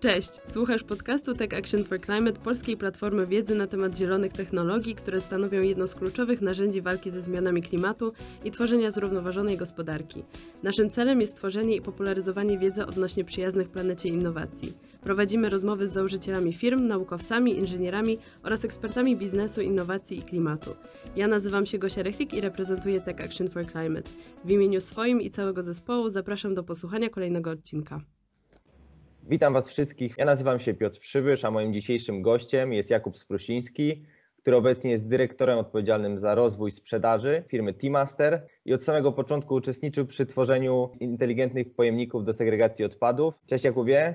Cześć, słuchasz podcastu Tech Action for Climate, polskiej platformy wiedzy na temat zielonych technologii, które stanowią jedno z kluczowych narzędzi walki ze zmianami klimatu i tworzenia zrównoważonej gospodarki. Naszym celem jest tworzenie i popularyzowanie wiedzy odnośnie przyjaznych planecie innowacji. Prowadzimy rozmowy z założycielami firm, naukowcami, inżynierami oraz ekspertami biznesu, innowacji i klimatu. Ja nazywam się Gosia Rechlik i reprezentuję Tech Action for Climate. W imieniu swoim i całego zespołu zapraszam do posłuchania kolejnego odcinka. Witam Was wszystkich. Ja nazywam się Piotr Przybysz, a moim dzisiejszym gościem jest Jakub Sprusiński, który obecnie jest dyrektorem odpowiedzialnym za rozwój sprzedaży firmy Teamaster i od samego początku uczestniczył przy tworzeniu inteligentnych pojemników do segregacji odpadów. Cześć Jakubie.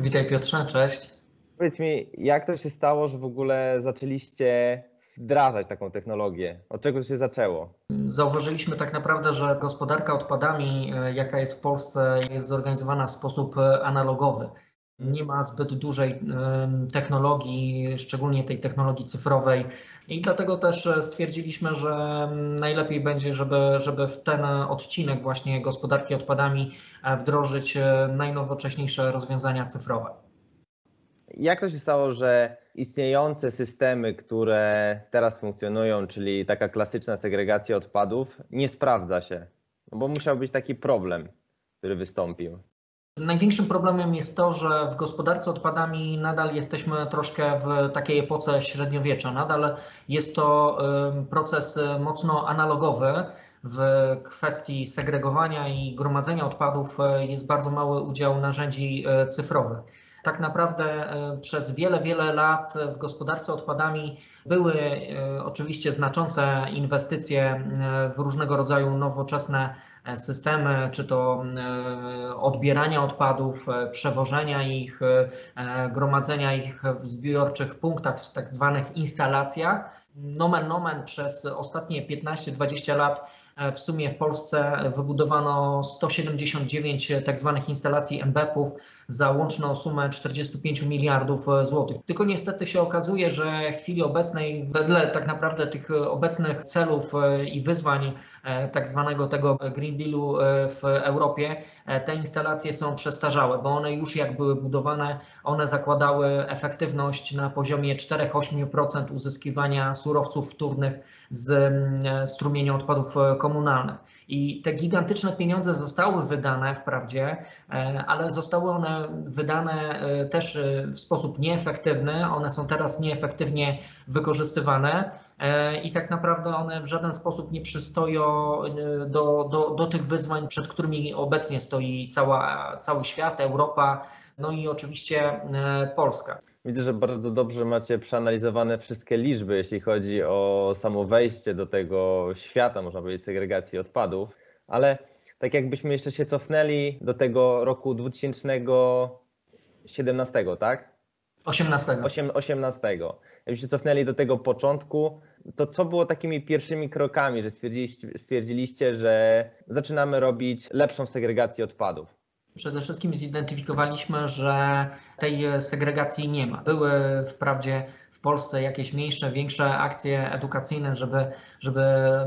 Witaj Piotrze, cześć. Powiedz mi, jak to się stało, że w ogóle zaczęliście wdrażać taką technologię? Od czego to się zaczęło? Zauważyliśmy tak naprawdę, że gospodarka odpadami, e, jaka jest w Polsce, jest zorganizowana w sposób e, analogowy. Nie ma zbyt dużej e, technologii, szczególnie tej technologii cyfrowej, i dlatego też stwierdziliśmy, że najlepiej będzie, żeby, żeby w ten odcinek właśnie gospodarki odpadami wdrożyć najnowocześniejsze rozwiązania cyfrowe. Jak to się stało, że istniejące systemy, które teraz funkcjonują, czyli taka klasyczna segregacja odpadów, nie sprawdza się? No bo musiał być taki problem, który wystąpił. Największym problemem jest to, że w gospodarce odpadami nadal jesteśmy troszkę w takiej epoce średniowiecza. Nadal jest to proces mocno analogowy. W kwestii segregowania i gromadzenia odpadów e, jest bardzo mały udział narzędzi e, cyfrowych tak naprawdę e, przez wiele, wiele lat w gospodarce odpadami były e, oczywiście znaczące inwestycje e, w różnego rodzaju nowoczesne systemy, czy to odbierania odpadów, przewożenia ich, gromadzenia ich w zbiorczych punktach, w tak zwanych instalacjach. Nomen nomen przez ostatnie 15-20 lat w sumie w Polsce wybudowano 179 tak zwanych instalacji MBEP-ów za łączną sumę 45 miliardów złotych. Tylko niestety się okazuje, że w chwili obecnej, wedle tak naprawdę tych obecnych celów i wyzwań tak zwanego tego Green Dealu w Europie, te instalacje są przestarzałe, bo one już jak były budowane, one zakładały efektywność na poziomie 4-8% uzyskiwania surowców wtórnych z strumienia odpadów komunalnych. I te gigantyczne pieniądze zostały wydane wprawdzie, e, ale zostały one wydane e, też e, w sposób nieefektywny. One są teraz nieefektywnie wykorzystywane i tak naprawdę one w żaden sposób nie przystoją do, do, do tych wyzwań, przed którymi obecnie stoi cała, cały świat, Europa, no i oczywiście Polska. Widzę, że bardzo dobrze macie przeanalizowane wszystkie liczby, jeśli chodzi o samo wejście do tego świata, można powiedzieć, segregacji odpadów, ale tak jakbyśmy jeszcze się cofnęli do tego roku 2017, tak? 18. 18. Jakbyśmy się cofnęli do tego początku, to co było takimi pierwszymi krokami, że stwierdziliście, stwierdziliście że zaczynamy robić lepszą segregację odpadów? Przede wszystkim zidentyfikowaliśmy, że tej segregacji nie ma. Były wprawdzie w Polsce jakieś mniejsze, większe akcje edukacyjne, żeby, żeby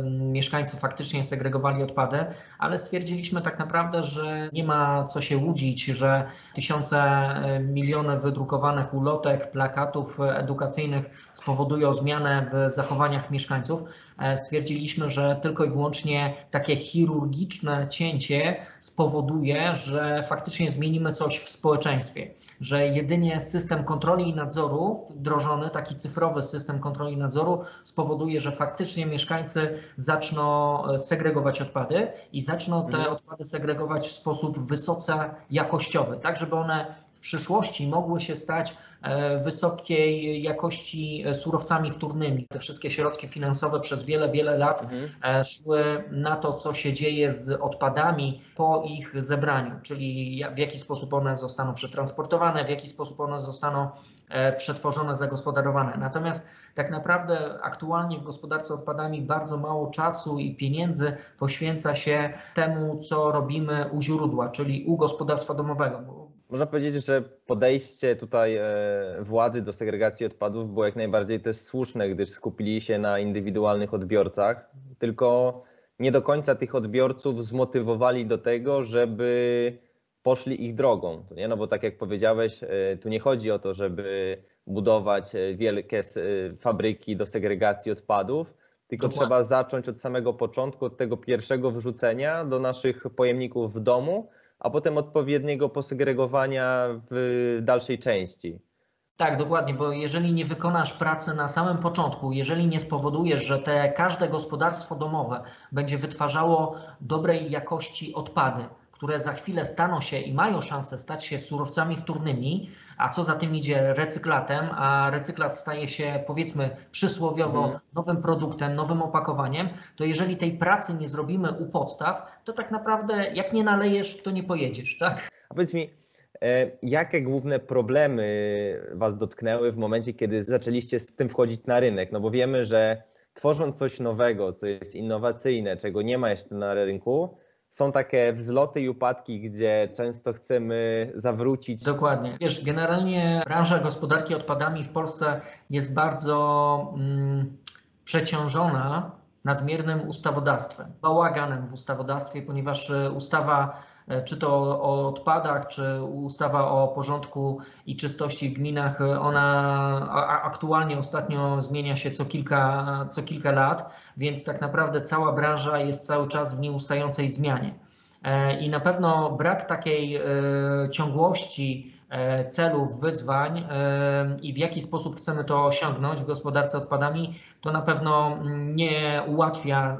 mieszkańcy faktycznie segregowali odpady, ale stwierdziliśmy tak naprawdę, że nie ma co się łudzić, że tysiące, e, miliony wydrukowanych ulotek, plakatów edukacyjnych spowodują zmianę w zachowaniach mieszkańców. E, stwierdziliśmy, że tylko i wyłącznie takie chirurgiczne cięcie spowoduje, że faktycznie zmienimy coś w społeczeństwie, że jedynie system kontroli i nadzoru wdrożony, taki cyfrowy system kontroli i nadzoru spowoduje, że faktycznie mieszkańcy zaczną e, segregować odpady i zaczną te mhm. odpady segregować w sposób wysoce jakościowy, tak żeby one w przyszłości mogły się stać e, wysokiej jakości e, surowcami wtórnymi. Te wszystkie środki finansowe przez wiele, wiele lat mhm. Szły na to, co się dzieje z odpadami po ich zebraniu, czyli w jaki sposób one zostaną przetransportowane, w jaki sposób one zostaną przetworzone, zagospodarowane. Natomiast tak naprawdę aktualnie w gospodarce odpadami bardzo mało czasu i pieniędzy poświęca się temu, co robimy u źródła, czyli u gospodarstwa domowego można powiedzieć, że podejście tutaj e, władzy do segregacji odpadów było jak najbardziej też słuszne, gdyż skupili się na indywidualnych odbiorcach, tylko nie do końca tych odbiorców zmotywowali do tego, żeby poszli ich drogą. Nie? No bo tak jak powiedziałeś, tu nie chodzi o to, żeby budować wielkie fabryki do segregacji odpadów, tylko Dokładnie. trzeba zacząć od samego początku, od tego pierwszego wrzucenia do naszych pojemników w domu, a potem odpowiedniego posegregowania w dalszej części. Tak, dokładnie, bo jeżeli nie wykonasz pracy na samym początku, jeżeli nie spowodujesz, że te każde gospodarstwo domowe będzie wytwarzało dobrej jakości odpady, które za chwilę staną się i mają szansę stać się surowcami wtórnymi, a co za tym idzie recyklatem, a recyklat staje się powiedzmy przysłowiowo mhm. nowym produktem, nowym opakowaniem, to jeżeli tej pracy nie zrobimy u podstaw, to tak naprawdę jak nie nalejesz, to nie pojedziesz, tak? A powiedz mi, e, jakie główne problemy Was dotknęły w momencie, kiedy zaczęliście z tym wchodzić na rynek? No bo wiemy, że tworząc coś nowego, co jest innowacyjne, czego nie ma jeszcze na rynku, są takie wzloty i upadki, gdzie często chcemy zawrócić. Dokładnie. Wiesz, generalnie branża gospodarki odpadami w Polsce jest bardzo mm, przeciążona nadmiernym ustawodawstwem, bałaganem w ustawodawstwie, ponieważ e, ustawa czy to o odpadach, czy ustawa o porządku i czystości w gminach, e, ona aktualnie ostatnio zmienia się co kilka, co kilka lat, więc tak naprawdę cała branża jest cały czas w nieustającej zmianie. E, I na pewno brak takiej ciągłości celów, wyzwań i w jaki sposób chcemy to osiągnąć w gospodarce odpadami, to na pewno nie ułatwia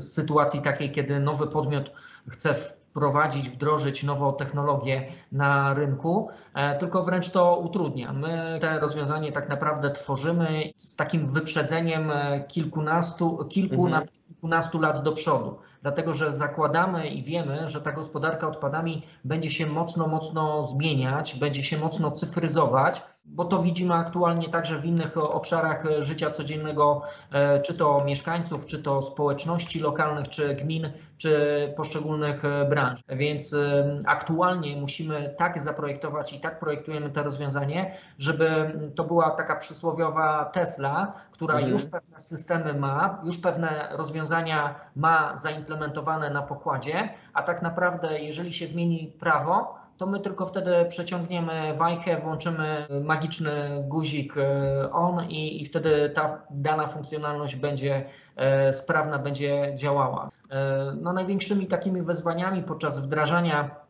sytuacji takiej, kiedy nowy podmiot chce wprowadzić, wdrożyć nową technologię na rynku, e, tylko wręcz to utrudnia. My te rozwiązanie tak naprawdę tworzymy z takim wyprzedzeniem e, kilkunastu, kilku, mhm. nawet kilkunastu lat do przodu, dlatego że zakładamy i wiemy, że ta gospodarka odpadami będzie się mocno, mocno zmieniać, będzie się mocno cyfryzować bo to widzimy aktualnie także w innych obszarach życia codziennego, e, czy to mieszkańców, czy to społeczności lokalnych, czy gmin, czy poszczególnych e, branż. Więc e, aktualnie musimy tak zaprojektować i tak projektujemy to rozwiązanie, żeby to była taka przysłowiowa Tesla, która mhm. już pewne systemy ma, już pewne rozwiązania ma zaimplementowane na pokładzie, a tak naprawdę, jeżeli się zmieni prawo, to my tylko wtedy przeciągniemy wajchę, włączymy magiczny guzik e, on i, i wtedy ta dana funkcjonalność będzie e, sprawna, będzie działała. E, no, największymi takimi wyzwaniami podczas wdrażania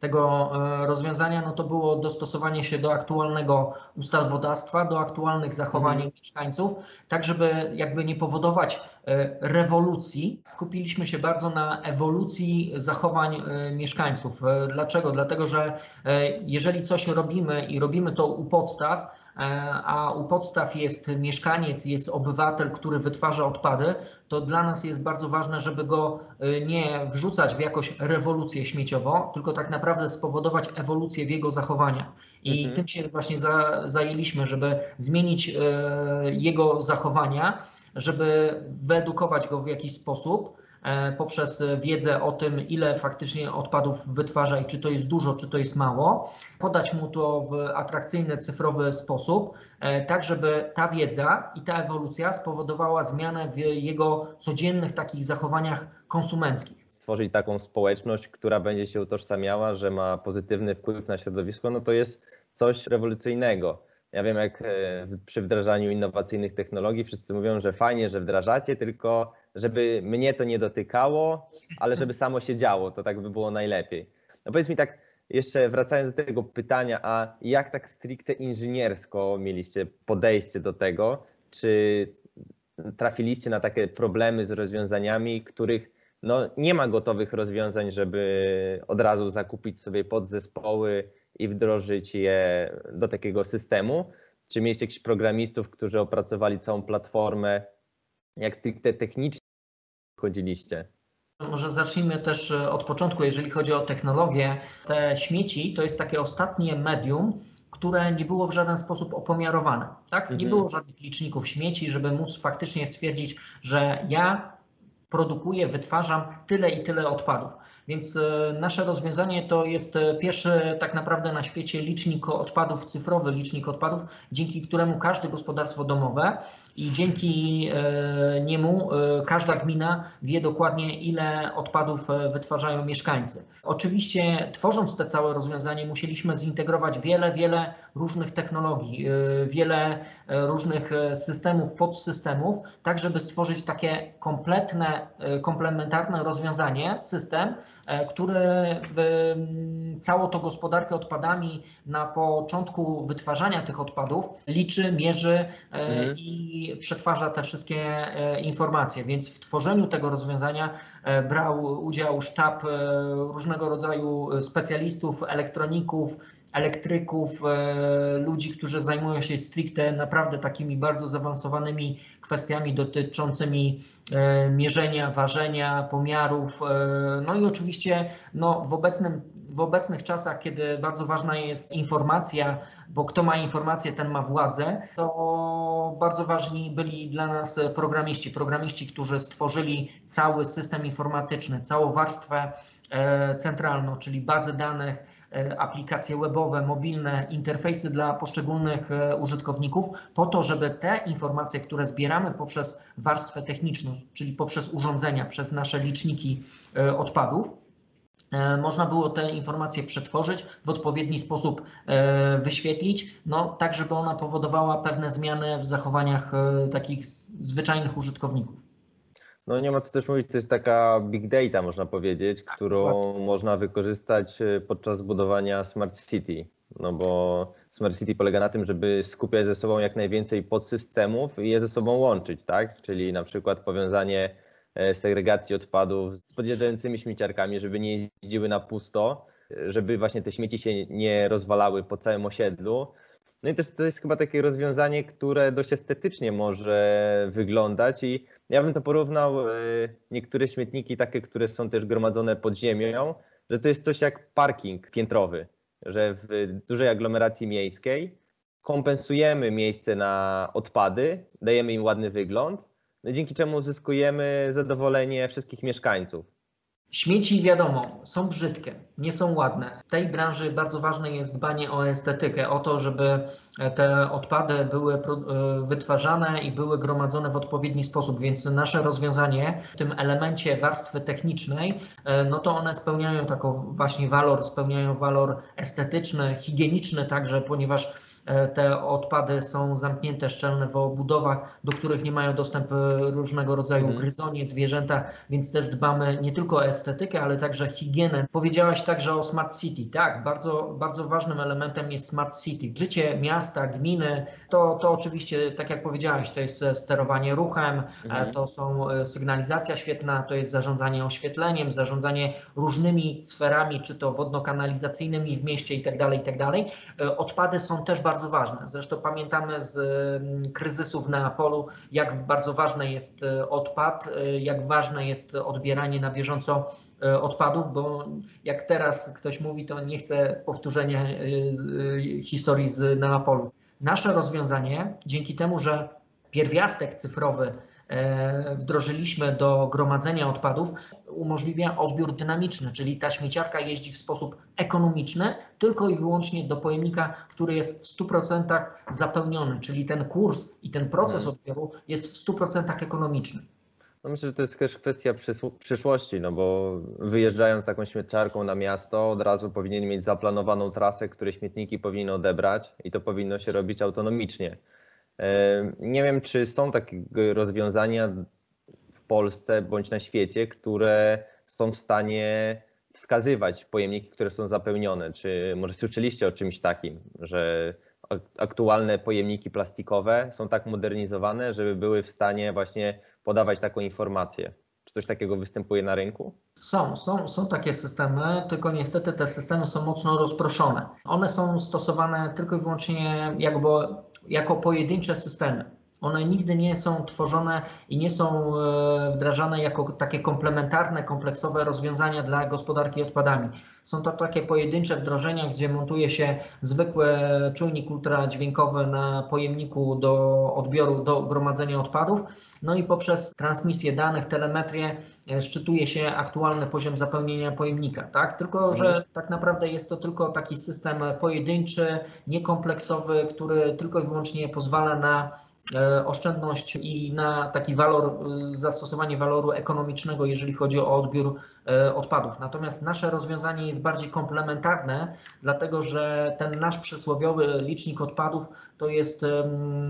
tego rozwiązania, no to było dostosowanie się do aktualnego ustawodawstwa, do aktualnych zachowań mhm. mieszkańców, tak żeby jakby nie powodować E, rewolucji skupiliśmy się bardzo na ewolucji zachowań e, mieszkańców. E, dlaczego? Dlatego, że jeżeli coś robimy i robimy to u podstaw, a u podstaw jest mieszkaniec, jest obywatel, który wytwarza odpady, to dla nas jest bardzo ważne, żeby go nie wrzucać w jakąś rewolucję śmieciową, tylko tak naprawdę spowodować ewolucję w jego zachowania. I mhm. tym się właśnie za, zajęliśmy, żeby zmienić jego zachowania żeby wyedukować go w jakiś sposób e, poprzez wiedzę o tym, ile faktycznie odpadów wytwarza i czy to jest dużo, czy to jest mało, podać mu to w atrakcyjny, cyfrowy sposób, e, tak żeby ta wiedza i ta ewolucja spowodowała zmianę w jego codziennych takich zachowaniach konsumenckich stworzyć taką społeczność, która będzie się utożsamiała, że ma pozytywny wpływ na środowisko, no to jest coś rewolucyjnego. Ja wiem, jak e, przy wdrażaniu innowacyjnych technologii wszyscy mówią, że fajnie, że wdrażacie, tylko żeby mnie to nie dotykało, ale żeby samo się działo, to tak by było najlepiej. No powiedz mi tak, jeszcze wracając do tego pytania, a jak tak stricte inżyniersko mieliście podejście do tego? Czy trafiliście na takie problemy z rozwiązaniami, których no, nie ma gotowych rozwiązań, żeby od razu zakupić sobie podzespoły i wdrożyć je do takiego systemu? Czy mieliście jakichś programistów, którzy opracowali całą platformę? Jak stricte technicznie chodziliście? Może zacznijmy też e, od początku, jeżeli chodzi o technologię. Te śmieci to jest takie ostatnie medium, które nie było w żaden sposób opomiarowane. Tak? Nie mhm. było żadnych liczników śmieci, żeby móc faktycznie stwierdzić, że ja produkuję, wytwarzam tyle i tyle odpadów. Więc e, nasze rozwiązanie to jest e, pierwszy tak naprawdę na świecie licznik odpadów, cyfrowy licznik odpadów, dzięki któremu każde gospodarstwo domowe i dzięki e, niemu każda gmina wie dokładnie, ile odpadów wytwarzają mieszkańcy. Oczywiście, tworząc te całe rozwiązanie, musieliśmy zintegrować wiele, wiele różnych technologii, wiele różnych systemów, podsystemów, tak żeby stworzyć takie kompletne, komplementarne rozwiązanie, system, E, które całą tą gospodarkę odpadami na początku wytwarzania tych odpadów liczy, mierzy e, mhm. i przetwarza te wszystkie e, informacje. Więc w tworzeniu tego rozwiązania brał udział sztab różnego rodzaju specjalistów, elektroników, elektryków, e, ludzi, którzy zajmują się stricte naprawdę takimi bardzo zaawansowanymi kwestiami dotyczącymi e, mierzenia, ważenia, pomiarów. E, no i oczywiście no, w, obecnym, w obecnych czasach, kiedy bardzo ważna jest informacja, bo kto ma informację, ten ma władzę, to bardzo ważni byli dla nas programiści, programiści, którzy stworzyli cały system informatyczny, całą warstwę centralną, czyli bazy danych, aplikacje webowe, mobilne, interfejsy dla poszczególnych e, użytkowników, po to, żeby te informacje, które zbieramy poprzez warstwę techniczną, czyli poprzez urządzenia, przez nasze liczniki e, odpadów, można było te informacje przetworzyć, w odpowiedni sposób wyświetlić, no, tak żeby ona powodowała pewne zmiany w zachowaniach takich zwyczajnych użytkowników. No nie ma co też mówić, to jest taka big data, można powiedzieć, tak, którą można wykorzystać e, podczas budowania smart city. No bo smart city polega na tym, żeby skupiać ze sobą jak najwięcej podsystemów i je ze sobą łączyć, tak? Czyli na przykład powiązanie e, segregacji odpadów z podjeżdżającymi śmieciarkami, żeby nie jeździły na pusto, żeby właśnie te śmieci się nie rozwalały po całym osiedlu. No i to jest, to jest chyba takie rozwiązanie, które dość estetycznie może wyglądać i ja bym to porównał, e, niektóre śmietniki takie, które są też gromadzone pod ziemią, że to jest coś jak parking piętrowy, że w dużej aglomeracji miejskiej kompensujemy miejsce na odpady, dajemy im ładny wygląd, no dzięki czemu uzyskujemy zadowolenie wszystkich mieszkańców. Śmieci, wiadomo, są brzydkie, nie są ładne. W tej branży bardzo ważne jest dbanie o estetykę, o to, żeby te odpady były e, wytwarzane i były gromadzone w odpowiedni sposób, więc nasze rozwiązanie w tym elemencie warstwy technicznej, e, no to one spełniają taką właśnie walor, spełniają walor estetyczny, higieniczny także, ponieważ te odpady są zamknięte szczelne w obudowach, do których nie mają dostępu różnego rodzaju mhm. gryzonie, zwierzęta, więc też dbamy nie tylko o estetykę, ale także higienę. Powiedziałaś także o Smart City. Tak, bardzo, bardzo ważnym elementem jest Smart City. Życie miasta, gminy, to, to oczywiście, tak jak powiedziałaś, to jest sterowanie ruchem, e, mhm. to są e, sygnalizacja świetna, to jest zarządzanie oświetleniem, zarządzanie różnymi sferami, czy to wodno-kanalizacyjnymi w mieście itd., tak itd. Tak odpady są też bardzo bardzo ważne. Zresztą pamiętamy z mm, kryzysów na polu, jak bardzo ważny jest e, odpad, e, jak ważne jest odbieranie na bieżąco e, odpadów, bo jak teraz ktoś mówi, to nie chce powtórzenia historii z Neapolu. Nasze rozwiązanie, dzięki temu, że pierwiastek cyfrowy E, wdrożyliśmy do gromadzenia odpadów, umożliwia odbiór dynamiczny, czyli ta śmieciarka jeździ w sposób ekonomiczny tylko i wyłącznie do pojemnika, który jest w 100% zapełniony, czyli ten kurs i ten proces mhm. odbioru jest w 100% ekonomiczny. No myślę, że to jest też kwestia przyszłości, no bo wyjeżdżając taką śmieciarką na miasto, od razu powinien mieć zaplanowaną trasę, które śmietniki powinny odebrać i to powinno się robić autonomicznie. Nie wiem, czy są takie rozwiązania w Polsce bądź na świecie, które są w stanie wskazywać pojemniki, które są zapełnione. Czy może słyszeliście o czymś takim, że aktualne pojemniki plastikowe są tak modernizowane, żeby były w stanie właśnie podawać taką informację? Czy coś takiego występuje na rynku? Są, są, są takie systemy, tylko niestety te systemy są mocno rozproszone. One są stosowane tylko i wyłącznie jakby jako pojedyncze systemy. One nigdy nie są tworzone i nie są e, wdrażane jako takie komplementarne, kompleksowe rozwiązania dla gospodarki odpadami. Są to takie pojedyncze wdrożenia, gdzie montuje się zwykły czujnik ultradźwiękowy na pojemniku do odbioru, do gromadzenia odpadów, no i poprzez transmisję danych, telemetrię e, szczytuje się aktualny poziom zapełnienia pojemnika, tak? Tylko, że Mhm. tak naprawdę jest to tylko taki system pojedynczy, niekompleksowy, który tylko i wyłącznie pozwala na oszczędność i na taki walor, e, zastosowanie waloru ekonomicznego, jeżeli chodzi o odbiór e, odpadów. Natomiast nasze rozwiązanie jest bardziej komplementarne, dlatego że ten nasz przysłowiowy licznik odpadów to jest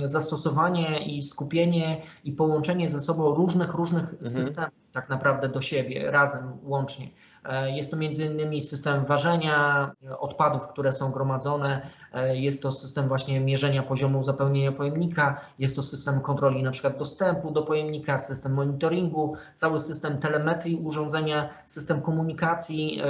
zastosowanie i skupienie i połączenie ze sobą różnych, różnych systemów tak naprawdę do siebie, razem, łącznie. E, Jest to innymi system ważenia e, odpadów, które są gromadzone, e, jest to system właśnie mierzenia poziomu zapełnienia pojemnika, jest to system kontroli na przykład dostępu do pojemnika, system monitoringu, cały system telemetrii urządzenia, system komunikacji,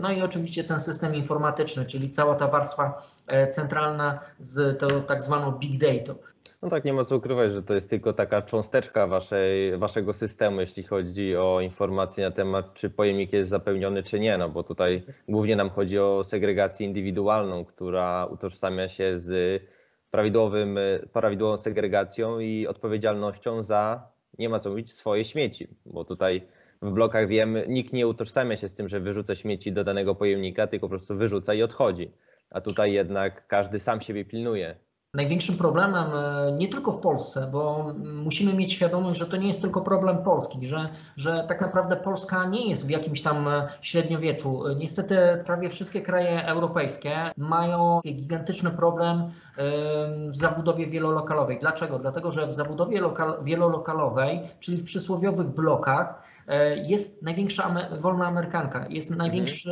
no i oczywiście ten system informatyczny, czyli cała ta warstwa centralna z tą tak zwaną big data. No tak, nie ma co ukrywać, że to jest tylko taka cząsteczka waszej, waszego systemu, jeśli chodzi o informacje na temat, czy pojemnik jest zapełniony, czy nie, no bo tutaj głównie nam chodzi o segregację indywidualną, która utożsamia się z prawidłowym, prawidłową segregacją i odpowiedzialnością za, nie ma co mówić, swoje śmieci, bo tutaj w blokach wiemy, nikt nie utożsamia się z tym, że wyrzuca śmieci do danego pojemnika, tylko po prostu wyrzuca i odchodzi. A tutaj jednak każdy sam siebie pilnuje. Największym problemem e, nie tylko w Polsce, bo musimy mieć świadomość, że to nie jest tylko problem Polski, że, że tak naprawdę Polska nie jest w jakimś tam e, średniowieczu. Niestety prawie wszystkie kraje europejskie mają gigantyczny problem e, w zabudowie wielolokalowej. Dlaczego? Dlatego, że w zabudowie lokal, wielolokalowej, czyli w przysłowiowych blokach, e, jest największa wolna amerykanka, jest największa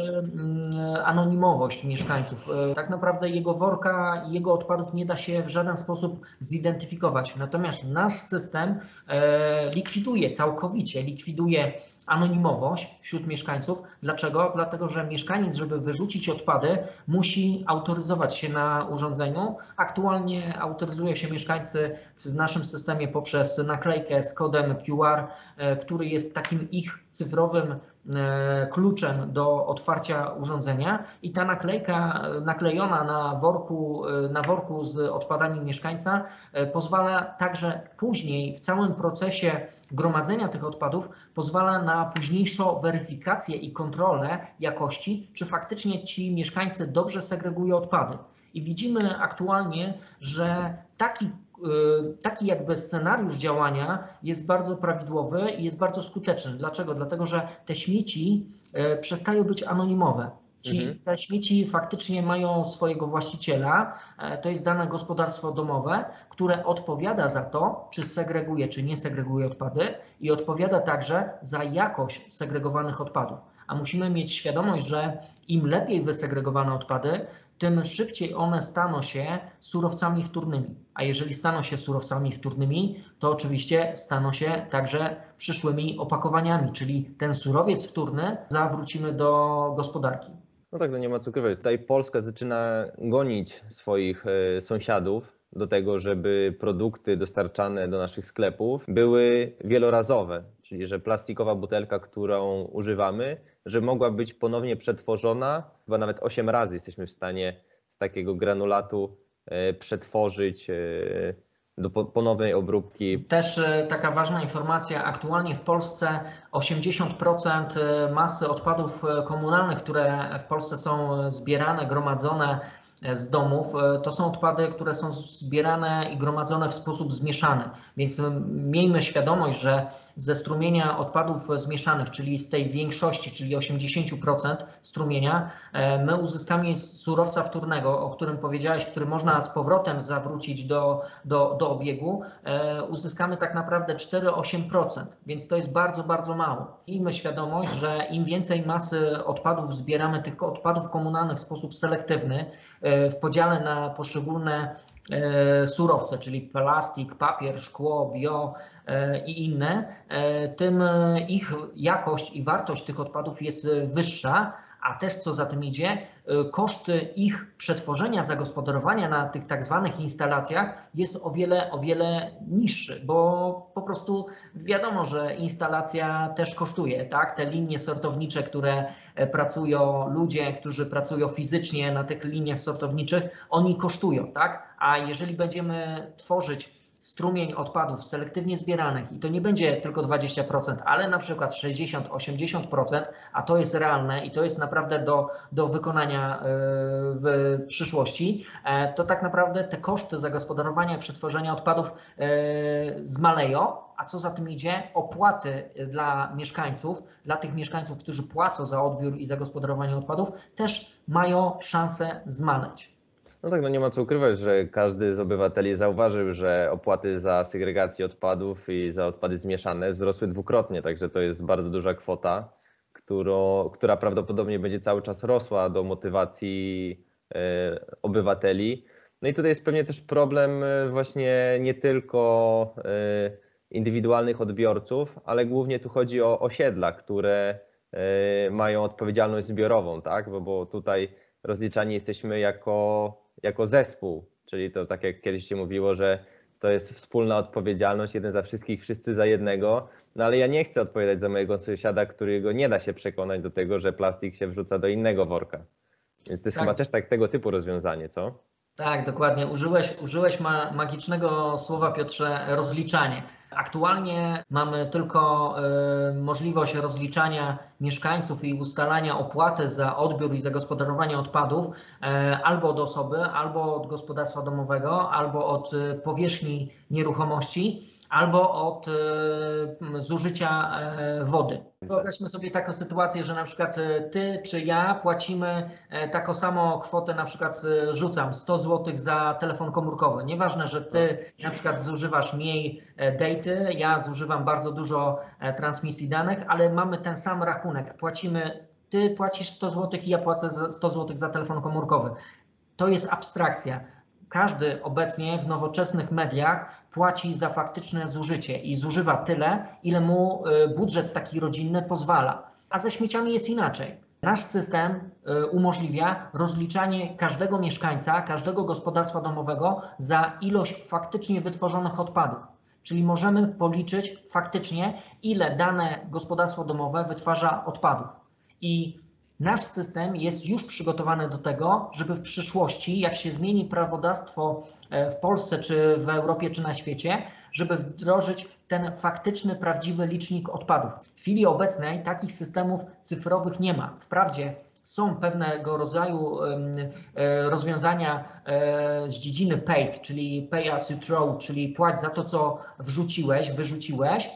anonimowość mieszkańców. E, Tak naprawdę jego worka, jego odpadów nie da się w żaden sposób zidentyfikować. Natomiast nasz system e, likwiduje całkowicie, likwiduje anonimowość wśród mieszkańców. Dlaczego? Dlatego, że mieszkaniec, żeby wyrzucić odpady, musi autoryzować się na urządzeniu. Aktualnie autoryzuje się mieszkańcy w naszym systemie poprzez naklejkę z kodem QR, e, który jest takim ich cyfrowym kluczem do otwarcia urządzenia i ta naklejka e, naklejona na worku, e, na worku z odpadami mieszkańca e, pozwala także później w całym procesie gromadzenia tych odpadów pozwala na późniejszą weryfikację i kontrolę jakości, czy faktycznie ci mieszkańcy dobrze segregują odpady. I widzimy aktualnie, że taki, taki jakby scenariusz działania jest bardzo prawidłowy i jest bardzo skuteczny. Dlaczego? Dlatego, że te śmieci y, przestają być anonimowe. Ci, Mhm. Te śmieci faktycznie mają swojego właściciela, e, to jest dane gospodarstwo domowe, które odpowiada za to, czy segreguje, czy nie segreguje odpady i odpowiada także za jakość segregowanych odpadów. A musimy mieć świadomość, że im lepiej wysegregowane odpady, tym szybciej one staną się surowcami wtórnymi. A jeżeli staną się surowcami wtórnymi, to oczywiście staną się także przyszłymi opakowaniami, czyli ten surowiec wtórny zawrócimy do gospodarki. No tak, no nie ma co ukrywać. Tutaj Polska zaczyna gonić swoich e, sąsiadów do tego, żeby produkty dostarczane do naszych sklepów były wielorazowe, czyli że plastikowa butelka, którą używamy, że mogła być ponownie przetworzona, chyba nawet 8 razy jesteśmy w stanie z takiego granulatu e, przetworzyć e, do po- ponownej obróbki. Też e, taka ważna informacja, aktualnie w Polsce 80% masy odpadów komunalnych, które w Polsce są zbierane, gromadzone z domów, e, to są odpady, które są zbierane i gromadzone w sposób zmieszany. Więc miejmy świadomość, że ze strumienia odpadów zmieszanych, czyli z tej większości, czyli 80% strumienia, e, my uzyskamy surowca wtórnego, o którym powiedziałeś, który można z powrotem zawrócić do, do, do obiegu, e, uzyskamy tak naprawdę 4-8%, więc to jest bardzo, bardzo mało. Miejmy świadomość, że im więcej masy odpadów zbieramy, tych odpadów komunalnych w sposób selektywny, e, w podziale na poszczególne e, surowce, czyli plastik, papier, szkło, bio e, i inne, e, tym e, ich jakość i wartość tych odpadów jest e, wyższa, a też co za tym idzie, koszty ich przetworzenia, zagospodarowania na tych tak zwanych instalacjach jest o wiele, o wiele niższy, bo po prostu wiadomo, że instalacja też kosztuje, tak? Te linie sortownicze, które e, pracują, ludzie, którzy pracują fizycznie na tych liniach sortowniczych, oni kosztują, tak? A jeżeli będziemy tworzyć strumień odpadów selektywnie zbieranych i to nie będzie tylko 20%, ale na przykład 60-80%, a to jest realne i to jest naprawdę do, do wykonania e, w przyszłości, e, to tak naprawdę te koszty zagospodarowania i przetworzenia odpadów e, zmaleją, a co za tym idzie, opłaty dla mieszkańców, dla tych mieszkańców, którzy płacą za odbiór i zagospodarowanie odpadów, też mają szansę zmaleć. No tak, no nie ma co ukrywać, że każdy z obywateli zauważył, że opłaty za segregację odpadów i za odpady zmieszane wzrosły dwukrotnie, także to jest bardzo duża kwota, która prawdopodobnie będzie cały czas rosła do motywacji e, obywateli. No i tutaj jest pewnie też problem e, właśnie nie tylko e, indywidualnych odbiorców, ale głównie tu chodzi o osiedla, które mają odpowiedzialność zbiorową, tak? Bo, bo tutaj rozliczani jesteśmy jako jako zespół, czyli to tak jak kiedyś się mówiło, że to jest wspólna odpowiedzialność, jeden za wszystkich, wszyscy za jednego. No ale ja nie chcę odpowiadać za mojego sąsiada, którego nie da się przekonać do tego, że plastik się wrzuca do innego worka. Więc to jest tak. chyba też tak tego typu rozwiązanie, co? Tak, dokładnie. Użyłeś, użyłeś ma magicznego słowa, Piotrze, rozliczanie. Aktualnie mamy tylko y, możliwość rozliczania mieszkańców i ustalania opłaty za odbiór i zagospodarowanie odpadów y, albo od osoby, albo od gospodarstwa domowego, albo od y, powierzchni nieruchomości albo od e, zużycia e, wody. Wyobraźmy sobie taką sytuację, że na przykład e, ty czy ja płacimy taką samą kwotę, na przykład rzucam 100 zł za telefon komórkowy. Nieważne, że ty na przykład zużywasz mniej daty, ja zużywam bardzo dużo transmisji danych, ale mamy ten sam rachunek. Płacimy ty płacisz 100 zł i ja płacę 100 zł za telefon komórkowy. To jest abstrakcja każdy obecnie w nowoczesnych mediach płaci za faktyczne zużycie i zużywa tyle, ile mu y, budżet taki rodzinny pozwala. A ze śmieciami jest inaczej. Nasz system y, umożliwia rozliczanie każdego mieszkańca, każdego gospodarstwa domowego za ilość faktycznie wytworzonych odpadów. Czyli możemy policzyć faktycznie, ile dane gospodarstwo domowe wytwarza odpadów. I Nasz system jest już przygotowany do tego, żeby w przyszłości, jak się zmieni prawodawstwo e, w Polsce, czy w Europie, czy na świecie, żeby wdrożyć ten faktyczny, prawdziwy licznik odpadów. W chwili obecnej takich systemów cyfrowych nie ma. Wprawdzie są pewnego rodzaju e, rozwiązania e, z dziedziny paid, czyli pay as you throw, czyli płać za to, co wrzuciłeś, wyrzuciłeś.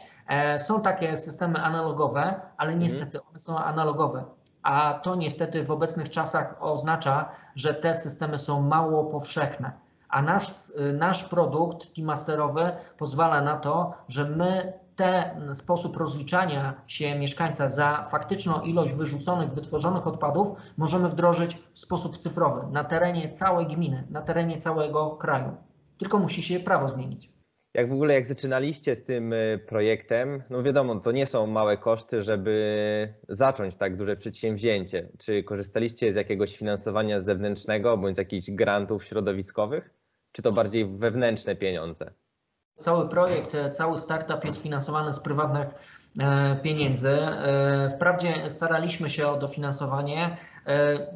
Są takie systemy analogowe, ale mhm. niestety one są analogowe a to niestety w obecnych czasach oznacza, że te systemy są mało powszechne. A nasz, nasz produkt T-Masterowy pozwala na to, że my ten sposób rozliczania się mieszkańca za faktyczną ilość wyrzuconych, wytworzonych odpadów możemy wdrożyć w sposób cyfrowy na terenie całej gminy, na terenie całego kraju. Tylko musi się prawo zmienić. Jak w ogóle, jak zaczynaliście z tym y, projektem, no wiadomo, to nie są małe koszty, żeby zacząć tak duże przedsięwzięcie. Czy korzystaliście z jakiegoś finansowania zewnętrznego bądź z jakichś grantów środowiskowych, czy to bardziej wewnętrzne pieniądze? Cały projekt, e, cały startup jest finansowany z prywatnych e, pieniędzy. E, wprawdzie staraliśmy się o dofinansowanie.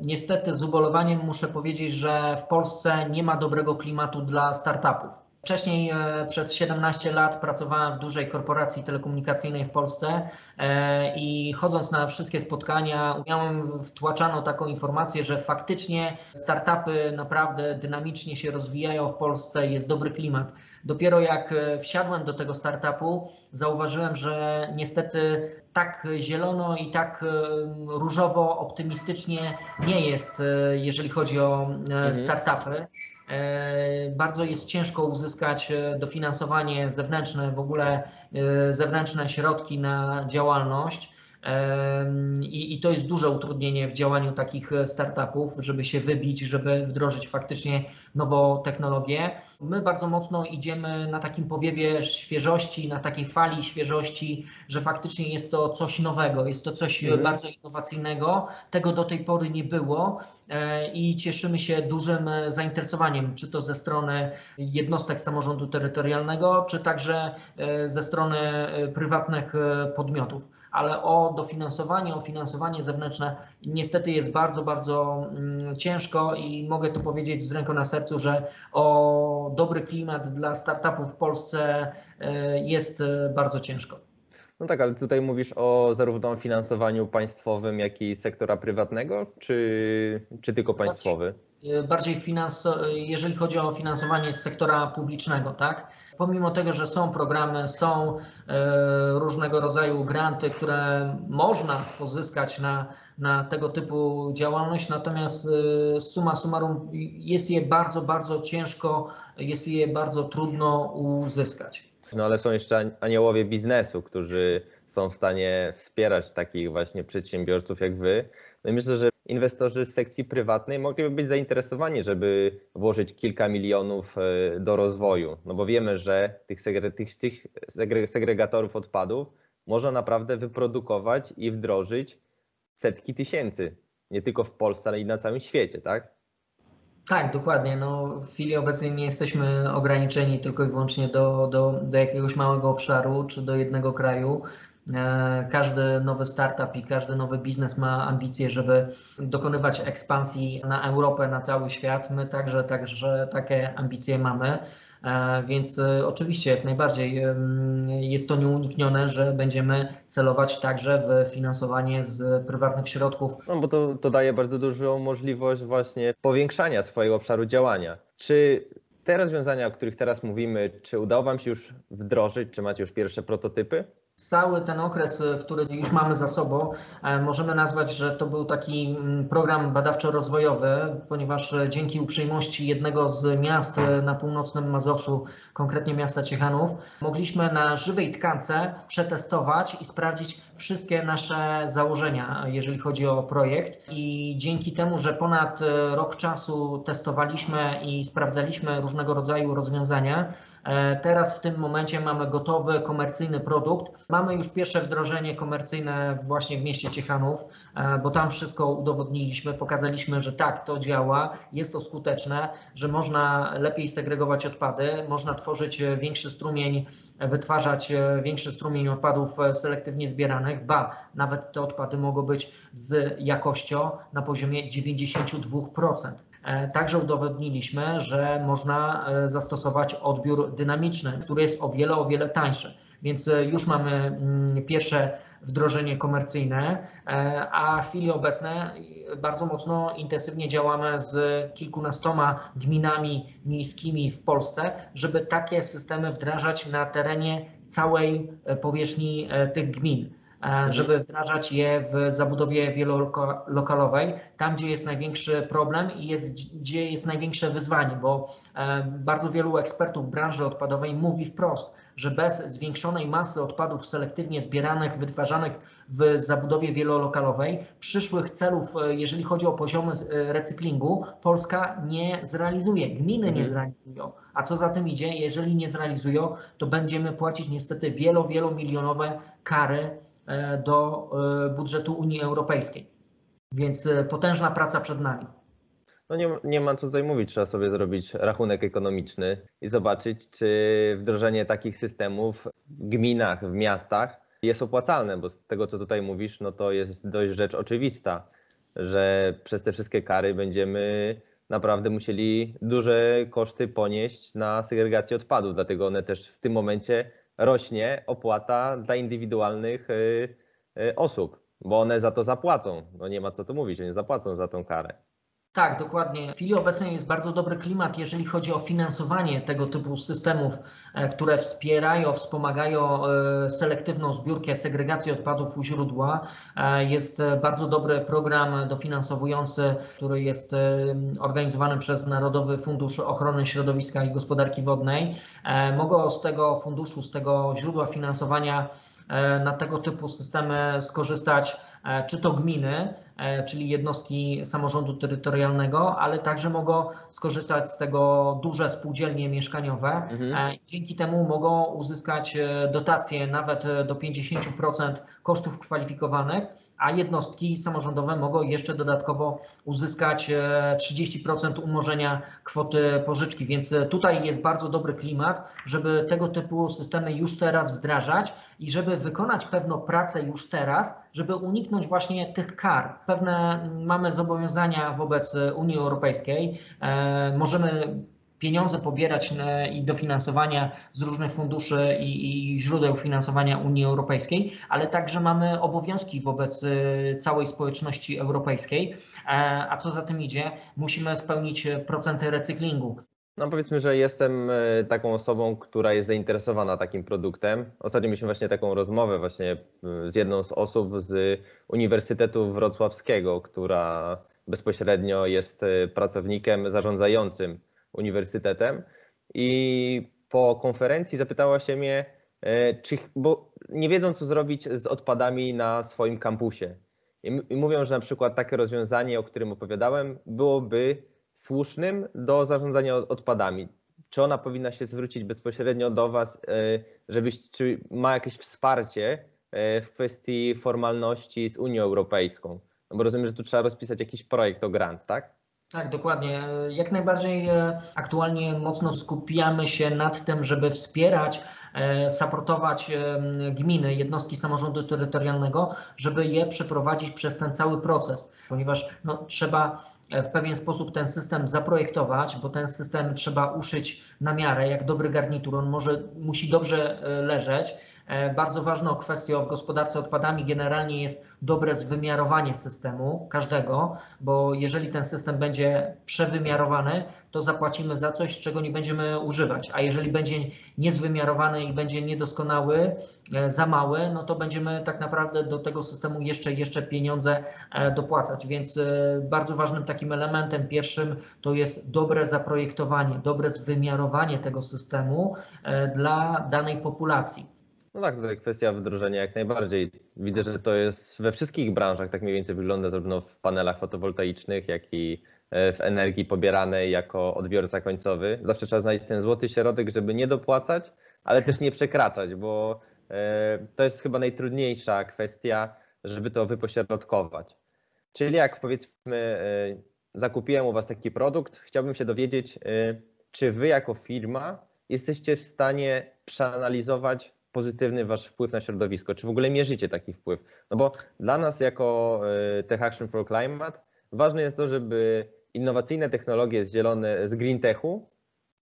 Niestety z ubolowaniem muszę powiedzieć, że w Polsce nie ma dobrego klimatu dla startupów. Wcześniej e, przez 17 lat pracowałem w dużej korporacji telekomunikacyjnej w Polsce e, i chodząc na wszystkie spotkania, miałem wtłaczano taką informację, że faktycznie startupy naprawdę dynamicznie się rozwijają w Polsce, jest dobry klimat. Dopiero jak e, wsiadłem do tego startupu, zauważyłem, że niestety tak zielono i tak różowo, optymistycznie nie jest, jeżeli chodzi o mhm. startupy. E, bardzo jest ciężko uzyskać e, dofinansowanie zewnętrzne, w ogóle e, zewnętrzne środki na działalność. I, I, to jest duże utrudnienie w działaniu takich startupów, żeby się wybić, żeby wdrożyć faktycznie nową technologię. My bardzo mocno idziemy na takim powiewie świeżości, na takiej fali świeżości, że faktycznie jest to coś nowego, jest to coś mhm. bardzo innowacyjnego. Tego do tej pory nie było e, i cieszymy się dużym zainteresowaniem, czy to ze strony jednostek samorządu terytorialnego, czy także e, ze strony e, prywatnych podmiotów ale o dofinansowanie, o finansowanie zewnętrzne niestety jest bardzo, bardzo mm, ciężko i mogę tu powiedzieć z ręką na sercu, że o dobry klimat dla startupów w Polsce e, jest e, bardzo ciężko. No tak, ale tutaj mówisz o zarówno finansowaniu państwowym, jak i sektora prywatnego, czy, czy tylko państwowy? Y, bardziej finanso, jeżeli chodzi o finansowanie z sektora publicznego, tak? Pomimo tego, że są programy, są y, różnego rodzaju granty, które można pozyskać na, na tego typu działalność, natomiast y, suma summarum jest je bardzo, bardzo ciężko, jest je bardzo trudno uzyskać. No ale są jeszcze aniołowie biznesu, którzy są w stanie wspierać takich właśnie przedsiębiorców jak wy. No myślę, że inwestorzy z sekcji prywatnej mogliby być zainteresowani, żeby włożyć kilka milionów e, do rozwoju. No bo wiemy, że tych, tych, tych segregatorów odpadów można naprawdę wyprodukować i wdrożyć setki tysięcy. Nie tylko w Polsce, ale i na całym świecie, tak? Tak, dokładnie. No, w chwili obecnej nie jesteśmy ograniczeni tylko i wyłącznie do, do, do jakiegoś małego obszaru czy do jednego kraju. E, każdy nowy startup i każdy nowy biznes ma ambicje, żeby dokonywać ekspansji na Europę, na cały świat. My także, także takie ambicje mamy. E, więc e, oczywiście jak najbardziej jest to nieuniknione, że będziemy celować także w finansowanie z prywatnych środków. No bo to, to daje bardzo dużą możliwość właśnie powiększania swojego obszaru działania. Czy te rozwiązania, o których teraz mówimy, czy udało Wam się już wdrożyć, czy macie już pierwsze prototypy? Cały ten okres, e, który już mamy za sobą, e, możemy nazwać, że to był taki mm, program badawczo-rozwojowy, ponieważ e, dzięki uprzejmości jednego z miast na północnym Mazowszu, konkretnie miasta Ciechanów, mogliśmy na żywej tkance przetestować i sprawdzić wszystkie nasze założenia, jeżeli chodzi o projekt. I dzięki temu, że ponad rok czasu testowaliśmy i sprawdzaliśmy różnego rodzaju rozwiązania, E, teraz w tym momencie mamy gotowy komercyjny produkt. Mamy już pierwsze wdrożenie komercyjne właśnie w mieście Ciechanów, e, bo tam wszystko udowodniliśmy, pokazaliśmy, że tak, to działa, jest to skuteczne, że można lepiej segregować odpady, można tworzyć większy strumień, wytwarzać większy strumień odpadów selektywnie zbieranych, ba, nawet te odpady mogą być z jakością na poziomie 92%. E, także udowodniliśmy, że można e, zastosować odbiór dynamiczny, który jest o wiele, o wiele tańszy. Więc e, już mamy mm, pierwsze wdrożenie komercyjne, a w chwili obecnej bardzo mocno intensywnie działamy z kilkunastoma gminami miejskimi w Polsce, żeby takie systemy wdrażać na terenie całej powierzchni tych gmin. E, żeby wdrażać je w zabudowie wielolokalowej, tam gdzie jest największy problem i jest, gdzie jest największe wyzwanie, bo e, bardzo wielu ekspertów branży odpadowej mówi wprost, że bez zwiększonej masy odpadów selektywnie zbieranych, wytwarzanych w zabudowie wielolokalowej, przyszłych celów, e, jeżeli chodzi o poziomy recyklingu, Polska nie zrealizuje, gminy nie mhm. zrealizują. A co za tym idzie, jeżeli nie zrealizują, to będziemy płacić niestety wielo, wielomilionowe kary do e, budżetu Unii Europejskiej. Więc e, potężna praca przed nami. No nie, nie ma co tutaj mówić, trzeba sobie zrobić rachunek ekonomiczny i zobaczyć, czy wdrożenie takich systemów w gminach, w miastach jest opłacalne, bo z tego, co tutaj mówisz, no to jest dość rzecz oczywista, że przez te wszystkie kary będziemy naprawdę musieli duże koszty ponieść na segregację odpadów, dlatego one też w tym momencie rośnie opłata dla indywidualnych y, y, osób, bo one za to zapłacą. No nie ma co tu mówić, one zapłacą za tą karę. Tak, dokładnie. W chwili obecnej jest bardzo dobry klimat, jeżeli chodzi o finansowanie tego typu systemów, e, które wspierają, wspomagają e, selektywną zbiórkę, segregację odpadów u źródła. E, jest bardzo dobry program dofinansowujący, który jest organizowany przez Narodowy Fundusz Ochrony Środowiska i Gospodarki Wodnej. Mogą z tego funduszu, z tego źródła finansowania na tego typu systemy skorzystać czy to gminy, E, czyli jednostki samorządu terytorialnego, ale także mogą skorzystać z tego duże spółdzielnie mieszkaniowe. Mhm. E, dzięki temu mogą uzyskać e, dotacje nawet do 50% kosztów kwalifikowanych, a jednostki samorządowe mogą jeszcze dodatkowo uzyskać 30% umorzenia kwoty pożyczki. Więc tutaj jest bardzo dobry klimat, żeby tego typu systemy już teraz wdrażać i żeby wykonać pewną pracę już teraz, żeby uniknąć właśnie tych kar pewne mamy zobowiązania wobec Unii Europejskiej. E, możemy pieniądze pobierać e, i dofinansowania z różnych funduszy i, i, źródeł finansowania Unii Europejskiej, ale także mamy obowiązki wobec e, całej społeczności europejskiej. A co za tym idzie, musimy spełnić procenty recyklingu. No powiedzmy, że jestem e, taką osobą, która jest zainteresowana takim produktem. Ostatnio mieliśmy właśnie taką rozmowę właśnie e, z jedną z osób z Uniwersytetu Wrocławskiego, która bezpośrednio jest e, pracownikiem zarządzającym uniwersytetem. I po konferencji zapytała się mnie, czy, bo nie wiedzą, co zrobić z odpadami na swoim kampusie. I mówią, że na przykład takie rozwiązanie, o którym opowiadałem, byłoby słusznym do zarządzania odpadami? Czy ona powinna się zwrócić bezpośrednio do Was, e, żebyś, czy ma jakieś wsparcie e, w kwestii formalności z Unią Europejską? No bo rozumiem, że tu trzeba rozpisać jakiś projekt o grant, tak? Tak, dokładnie. Jak najbardziej e, aktualnie mocno skupiamy się nad tym, żeby wspierać, supportować gminy, jednostki samorządu terytorialnego, żeby je przeprowadzić przez ten cały proces, ponieważ no, trzeba w pewien sposób ten system zaprojektować, bo ten system trzeba uszyć na miarę, jak dobry garnitur. On może, musi dobrze e, leżeć. E, bardzo ważną kwestią w gospodarce odpadami generalnie jest dobre zwymiarowanie systemu każdego, bo jeżeli ten system będzie przewymiarowany, to zapłacimy za coś, czego nie będziemy używać, a jeżeli będzie niezwymiarowany i będzie niedoskonały, e, za mały, no to będziemy tak naprawdę do tego systemu jeszcze, jeszcze pieniądze e, dopłacać. Więc bardzo ważnym takim elementem pierwszym to jest dobre zaprojektowanie, dobre zwymiarowanie tego systemu dla danej populacji. No tak, tutaj kwestia wdrożenia jak najbardziej. Widzę, że to jest we wszystkich branżach tak mniej więcej wygląda, zarówno w panelach fotowoltaicznych, jak i e, w energii pobieranej jako odbiorca końcowy. Zawsze trzeba znaleźć ten złoty środek, żeby nie dopłacać, ale też nie przekraczać, bo e, to jest chyba najtrudniejsza kwestia, żeby to wypośrodkować. Czyli jak powiedzmy, e, zakupiłem u Was taki produkt, chciałbym się dowiedzieć, czy Wy jako firma jesteście w stanie przeanalizować pozytywny wasz wpływ na środowisko? Czy w ogóle mierzycie taki wpływ? No bo dla nas jako e, Tech Action for Climate ważne jest to, żeby innowacyjne technologie z, zielone, z green techu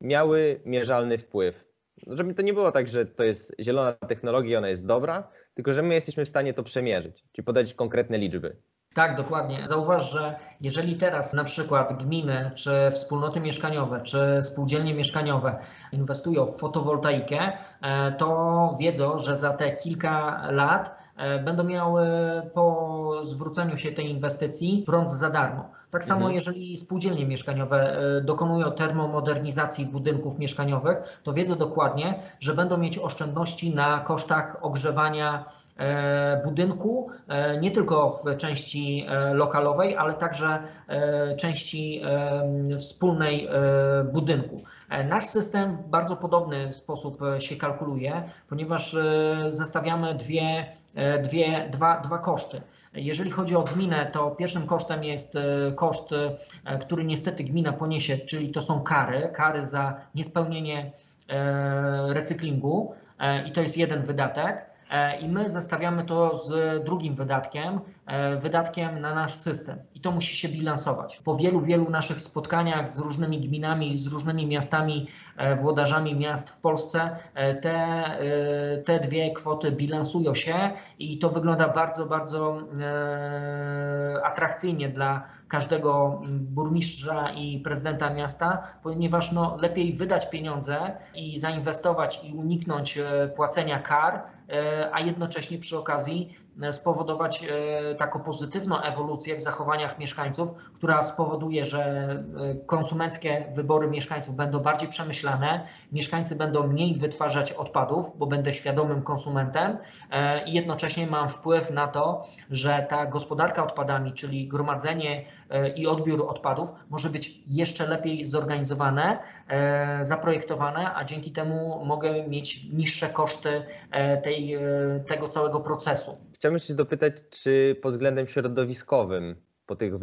miały mierzalny wpływ. Żeby to nie było tak, że to jest zielona technologia, ona jest dobra, tylko że my jesteśmy w stanie to przemierzyć, czyli podać konkretne liczby. Tak, dokładnie. Zauważ, że jeżeli teraz na przykład gminy, czy wspólnoty mieszkaniowe, czy spółdzielnie mieszkaniowe inwestują w fotowoltaikę, e, to wiedzą, że za te kilka lat będą miały po zwróceniu się tej inwestycji prąd za darmo. Tak samo mhm. jeżeli spółdzielnie mieszkaniowe e, dokonują termomodernizacji budynków mieszkaniowych, to wiedzą dokładnie, że będą mieć oszczędności na kosztach ogrzewania E, budynku, e, nie tylko w części e, lokalowej, ale także części wspólnej budynku. Nasz system w bardzo podobny sposób się kalkuluje, ponieważ zestawiamy dwie, dwie, dwa, dwa koszty. Jeżeli chodzi o gminę, to pierwszym kosztem jest koszt, który niestety gmina poniesie, czyli to są kary, kary za niespełnienie recyklingu i to jest jeden wydatek. E, I my zestawiamy to z drugim wydatkiem, wydatkiem na nasz system i to musi się bilansować. Po wielu, wielu naszych spotkaniach z różnymi gminami, z różnymi miastami, włodarzami miast w Polsce, te, te dwie kwoty bilansują się i to wygląda bardzo, bardzo atrakcyjnie dla każdego burmistrza i prezydenta miasta, ponieważ no, lepiej wydać pieniądze i zainwestować i uniknąć e, płacenia kar, e, a jednocześnie przy okazji e, spowodować taką pozytywną ewolucję w zachowaniach mieszkańców, która spowoduje, że konsumenckie wybory mieszkańców będą bardziej przemyślane, mieszkańcy będą mniej wytwarzać odpadów, bo będę świadomym konsumentem i jednocześnie mam wpływ na to, że ta gospodarka odpadami, czyli gromadzenie i odbiór odpadów może być jeszcze lepiej zorganizowane, e, zaprojektowane, a dzięki temu mogę mieć niższe koszty e, tej, e, tego całego procesu. Chciałbym się dopytać, czy pod względem środowiskowym po, tych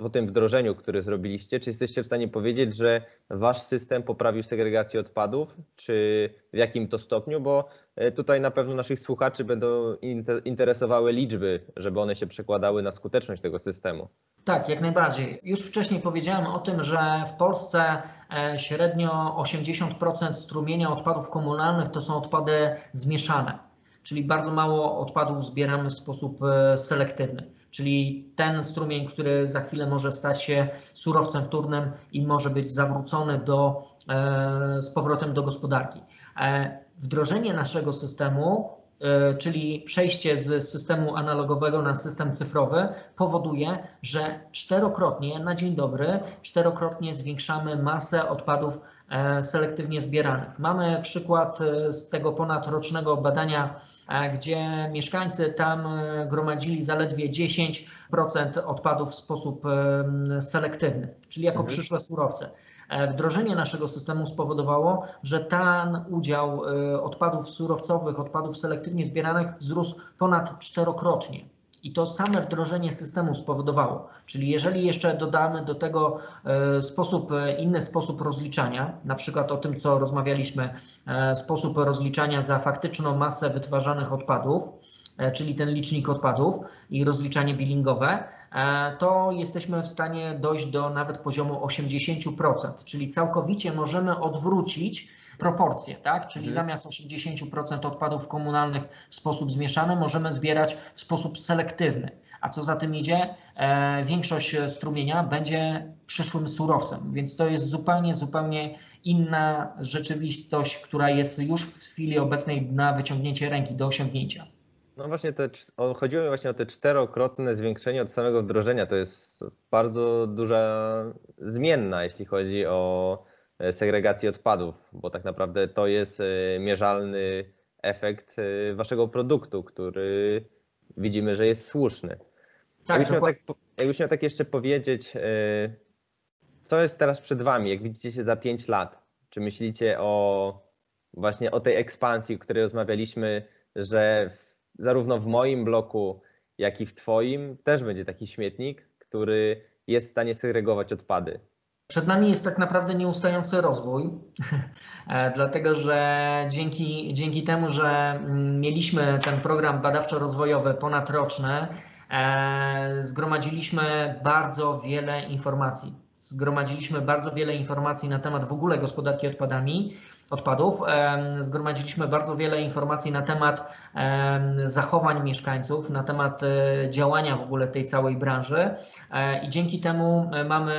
po tym wdrożeniu, które zrobiliście, czy jesteście w stanie powiedzieć, że wasz system poprawił segregację odpadów, czy w jakim to stopniu? Bo tutaj na pewno naszych słuchaczy będą interesowały liczby, żeby one się przekładały na skuteczność tego systemu. Tak, jak najbardziej. Już wcześniej powiedziałem o tym, że w Polsce e, średnio 80% strumienia odpadów komunalnych to są odpady zmieszane, czyli bardzo mało odpadów zbieramy w sposób e, selektywny. Czyli ten strumień, który za chwilę może stać się surowcem wtórnym i może być zawrócony do, e, z powrotem do gospodarki. Wdrożenie naszego systemu czyli przejście z systemu analogowego na system cyfrowy powoduje, że czterokrotnie na dzień dobry, czterokrotnie zwiększamy masę odpadów e, selektywnie zbieranych. Mamy przykład e, z tego ponadrocznego badania, gdzie mieszkańcy tam gromadzili zaledwie 10% odpadów w sposób selektywny, czyli jako mhm. przyszłe surowce. E, wdrożenie naszego systemu spowodowało, że ten udział e, odpadów surowcowych, odpadów selektywnie zbieranych wzrósł ponad czterokrotnie. I to same wdrożenie systemu spowodowało. Czyli jeżeli jeszcze dodamy do tego e, sposób, inny sposób rozliczania, na przykład o tym, co rozmawialiśmy, sposób rozliczania za faktyczną masę wytwarzanych odpadów, czyli ten licznik odpadów i rozliczanie billingowe, to jesteśmy w stanie dojść do nawet poziomu 80%, czyli całkowicie możemy odwrócić proporcje, tak? Czyli mhm. zamiast 80% odpadów komunalnych w sposób zmieszany możemy zbierać w sposób selektywny. A co za tym idzie, e, większość strumienia będzie przyszłym surowcem, więc to jest zupełnie, zupełnie inna rzeczywistość, która jest już w chwili obecnej na wyciągnięcie ręki do osiągnięcia. No właśnie, te, chodziło mi właśnie o te czterokrotne zwiększenie od samego wdrożenia. To jest bardzo duża zmienna, jeśli chodzi o e, segregację odpadów, bo tak naprawdę to jest e, mierzalny efekt e, waszego produktu, który widzimy, że jest słuszny. Tak, jakbyś, miał tak, jakbyś miał tak jeszcze powiedzieć, co jest teraz przed wami, jak widzicie się za 5 lat? Czy myślicie o właśnie o tej ekspansji, o której rozmawialiśmy, że zarówno w moim bloku, jak i w Twoim też będzie taki śmietnik, który jest w stanie segregować odpady. Przed nami jest tak naprawdę nieustający rozwój, e, dlatego że dzięki, dzięki temu, że mm, mieliśmy ten program badawczo-rozwojowy ponadroczny, e, zgromadziliśmy bardzo wiele informacji. Zgromadziliśmy bardzo wiele informacji na temat w ogóle gospodarki odpadami odpadów. Zgromadziliśmy bardzo wiele informacji na temat zachowań mieszkańców, na temat e, działania w ogóle tej całej branży e, i dzięki temu e, mamy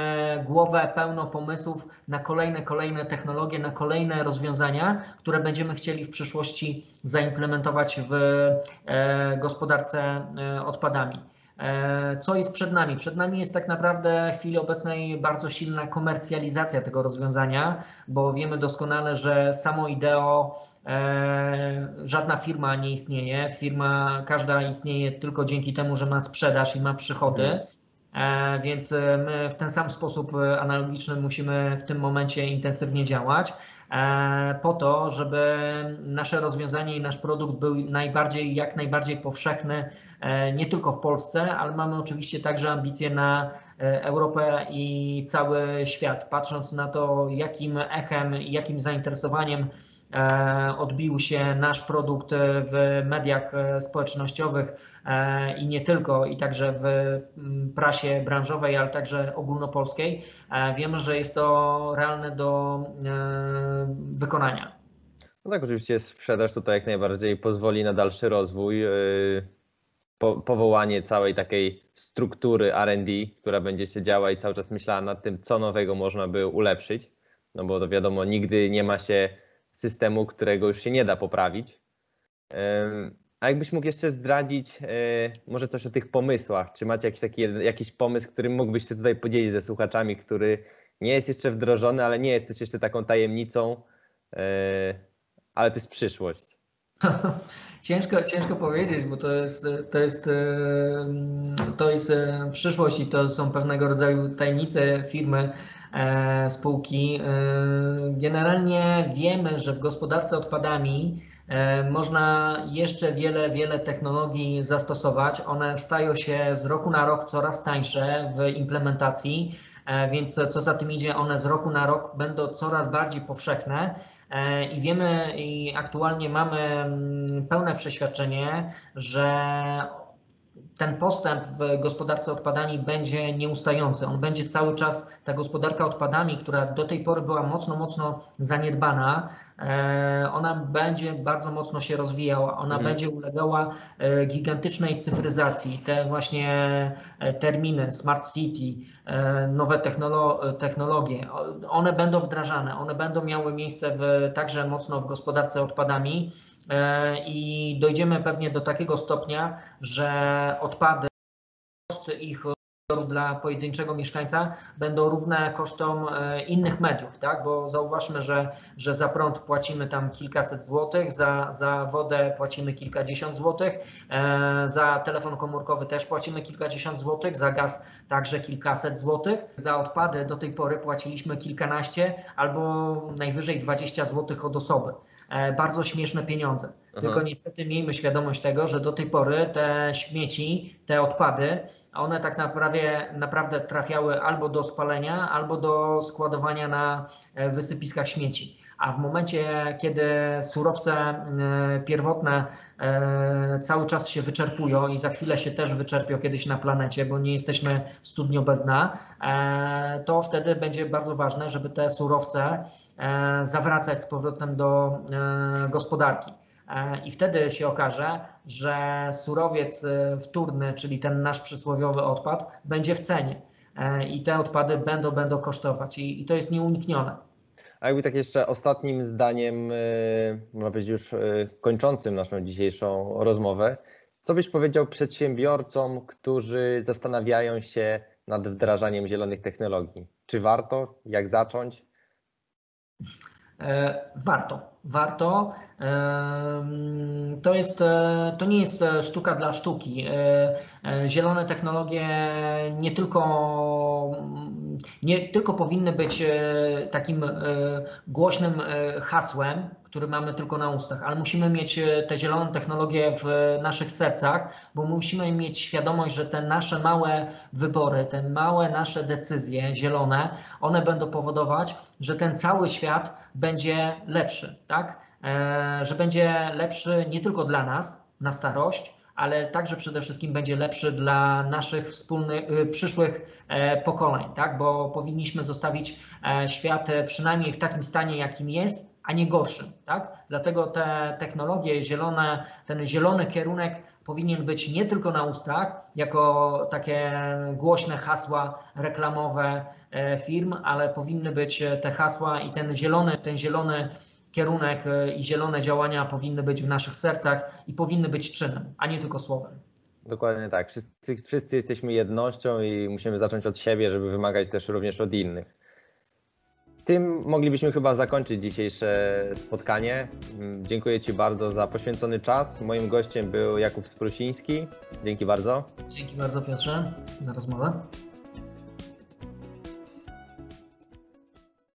głowę pełną pomysłów na kolejne, kolejne technologie, na kolejne rozwiązania, które będziemy chcieli w przyszłości zaimplementować w gospodarce odpadami. E, co jest przed nami? Przed nami jest tak naprawdę w chwili obecnej bardzo silna komercjalizacja tego rozwiązania, bo wiemy doskonale, że samo ideo e, żadna firma nie istnieje. Firma każda istnieje tylko dzięki temu, że ma sprzedaż i ma przychody. E, więc my w ten sam sposób analogiczny musimy w tym momencie intensywnie działać. po to, żeby nasze rozwiązanie i nasz produkt był najbardziej, jak najbardziej powszechny, nie tylko w Polsce, ale mamy oczywiście także ambicje na Europę i cały świat. Patrząc na to, jakim echem i jakim zainteresowaniem E, odbił się nasz produkt w mediach e, społecznościowych e, i nie tylko, i także w prasie branżowej, ale także ogólnopolskiej. Wiemy, że jest to realne do wykonania. No tak, oczywiście sprzedaż tutaj jak najbardziej pozwoli na dalszy rozwój. Po, powołanie całej takiej struktury RD, która będzie się działa i cały czas myślała nad tym, co nowego można by ulepszyć. No bo to wiadomo, nigdy nie ma się systemu, którego już się nie da poprawić. A jakbyś mógł jeszcze zdradzić e, może coś o tych pomysłach? Czy macie jakiś taki jakiś pomysł, którym mógłbyś się tutaj podzielić ze słuchaczami, który nie jest jeszcze wdrożony, ale nie jest też jeszcze taką tajemnicą, e, ale to jest przyszłość? Ciężko, ciężko powiedzieć, bo to jest, to, jest, to jest przyszłość i to są pewnego rodzaju tajemnice firmy, E, spółki. E, generalnie wiemy, że w gospodarce odpadami e, można jeszcze wiele, wiele technologii zastosować. One stają się z roku na rok coraz tańsze w implementacji, więc co za tym idzie, one z roku na rok będą coraz bardziej powszechne. I wiemy i aktualnie mamy mm, pełne przeświadczenie, że ten postęp w gospodarce odpadami będzie nieustający. On będzie cały czas, ta gospodarka odpadami, która do tej pory była mocno, mocno zaniedbana, e, ona będzie bardzo mocno się rozwijała, ona mhm. będzie ulegała e, gigantycznej cyfryzacji. Te właśnie e, terminy Smart City, nowe technologie, one będą wdrażane, one będą miały miejsce w, także mocno w gospodarce odpadami. E, i dojdziemy pewnie do takiego stopnia, że odpady, koszty ich dla pojedynczego mieszkańca będą równe kosztom e, innych mediów, tak? bo zauważmy, że, że za prąd płacimy tam kilkaset złotych, za, za wodę płacimy kilkadziesiąt złotych, e, za telefon komórkowy też płacimy kilkadziesiąt złotych, za gaz także kilkaset złotych. Za odpady do tej pory płaciliśmy kilkanaście albo najwyżej 20 złotych od osoby. E, bardzo śmieszne pieniądze. Aha. Tylko niestety miejmy świadomość tego, że do tej pory te śmieci, te odpady, one tak naprawdę, naprawdę trafiały albo do spalenia, albo do składowania na e, wysypiskach śmieci a w momencie, kiedy surowce e, pierwotne cały czas się wyczerpują i za chwilę się też wyczerpią kiedyś na planecie, bo nie jesteśmy studnią bez dna, to wtedy będzie bardzo ważne, żeby te surowce zawracać z powrotem do gospodarki. I wtedy się okaże, że surowiec wtórny, czyli ten nasz przysłowiowy odpad, będzie w cenie. I te odpady będą, będą kosztować. I, to jest nieuniknione. A jakby tak jeszcze ostatnim zdaniem, e, można powiedzieć już e, kończącym naszą dzisiejszą rozmowę, co byś powiedział przedsiębiorcom, którzy zastanawiają się nad wdrażaniem zielonych technologii? Czy warto? Jak zacząć? E, warto, warto. To, jest, to nie jest sztuka dla sztuki. Zielone technologie nie tylko nie tylko powinny być e, takim e, głośnym e, hasłem, który mamy tylko na ustach, ale musimy mieć te zielone technologie w naszych sercach, bo musimy mieć świadomość, że te nasze małe wybory, te małe nasze decyzje zielone, one będą powodować, że ten cały świat będzie lepszy, tak? Że będzie lepszy nie tylko dla nas na starość, ale także przede wszystkim będzie lepszy dla naszych wspólnych, y, przyszłych e, pokoleń, tak? bo powinniśmy zostawić e, świat e, przynajmniej w takim stanie, jakim jest, a nie gorszym. Tak? Dlatego te technologie zielone, ten zielony kierunek powinien być nie tylko na ustach, jako takie głośne hasła reklamowe firm, ale powinny być te hasła i ten zielony, ten zielony kierunek e, i zielone działania powinny być w naszych sercach i powinny być czynem, a nie tylko słowem. Dokładnie tak. Wszyscy, wszyscy jesteśmy jednością i musimy zacząć od siebie, żeby wymagać też również od innych. Tym moglibyśmy chyba zakończyć dzisiejsze spotkanie. Mm, dziękuję Ci bardzo za poświęcony czas. Moim gościem był Jakub Sprusiński. Dzięki bardzo. Dzięki bardzo Piotrze za rozmowę.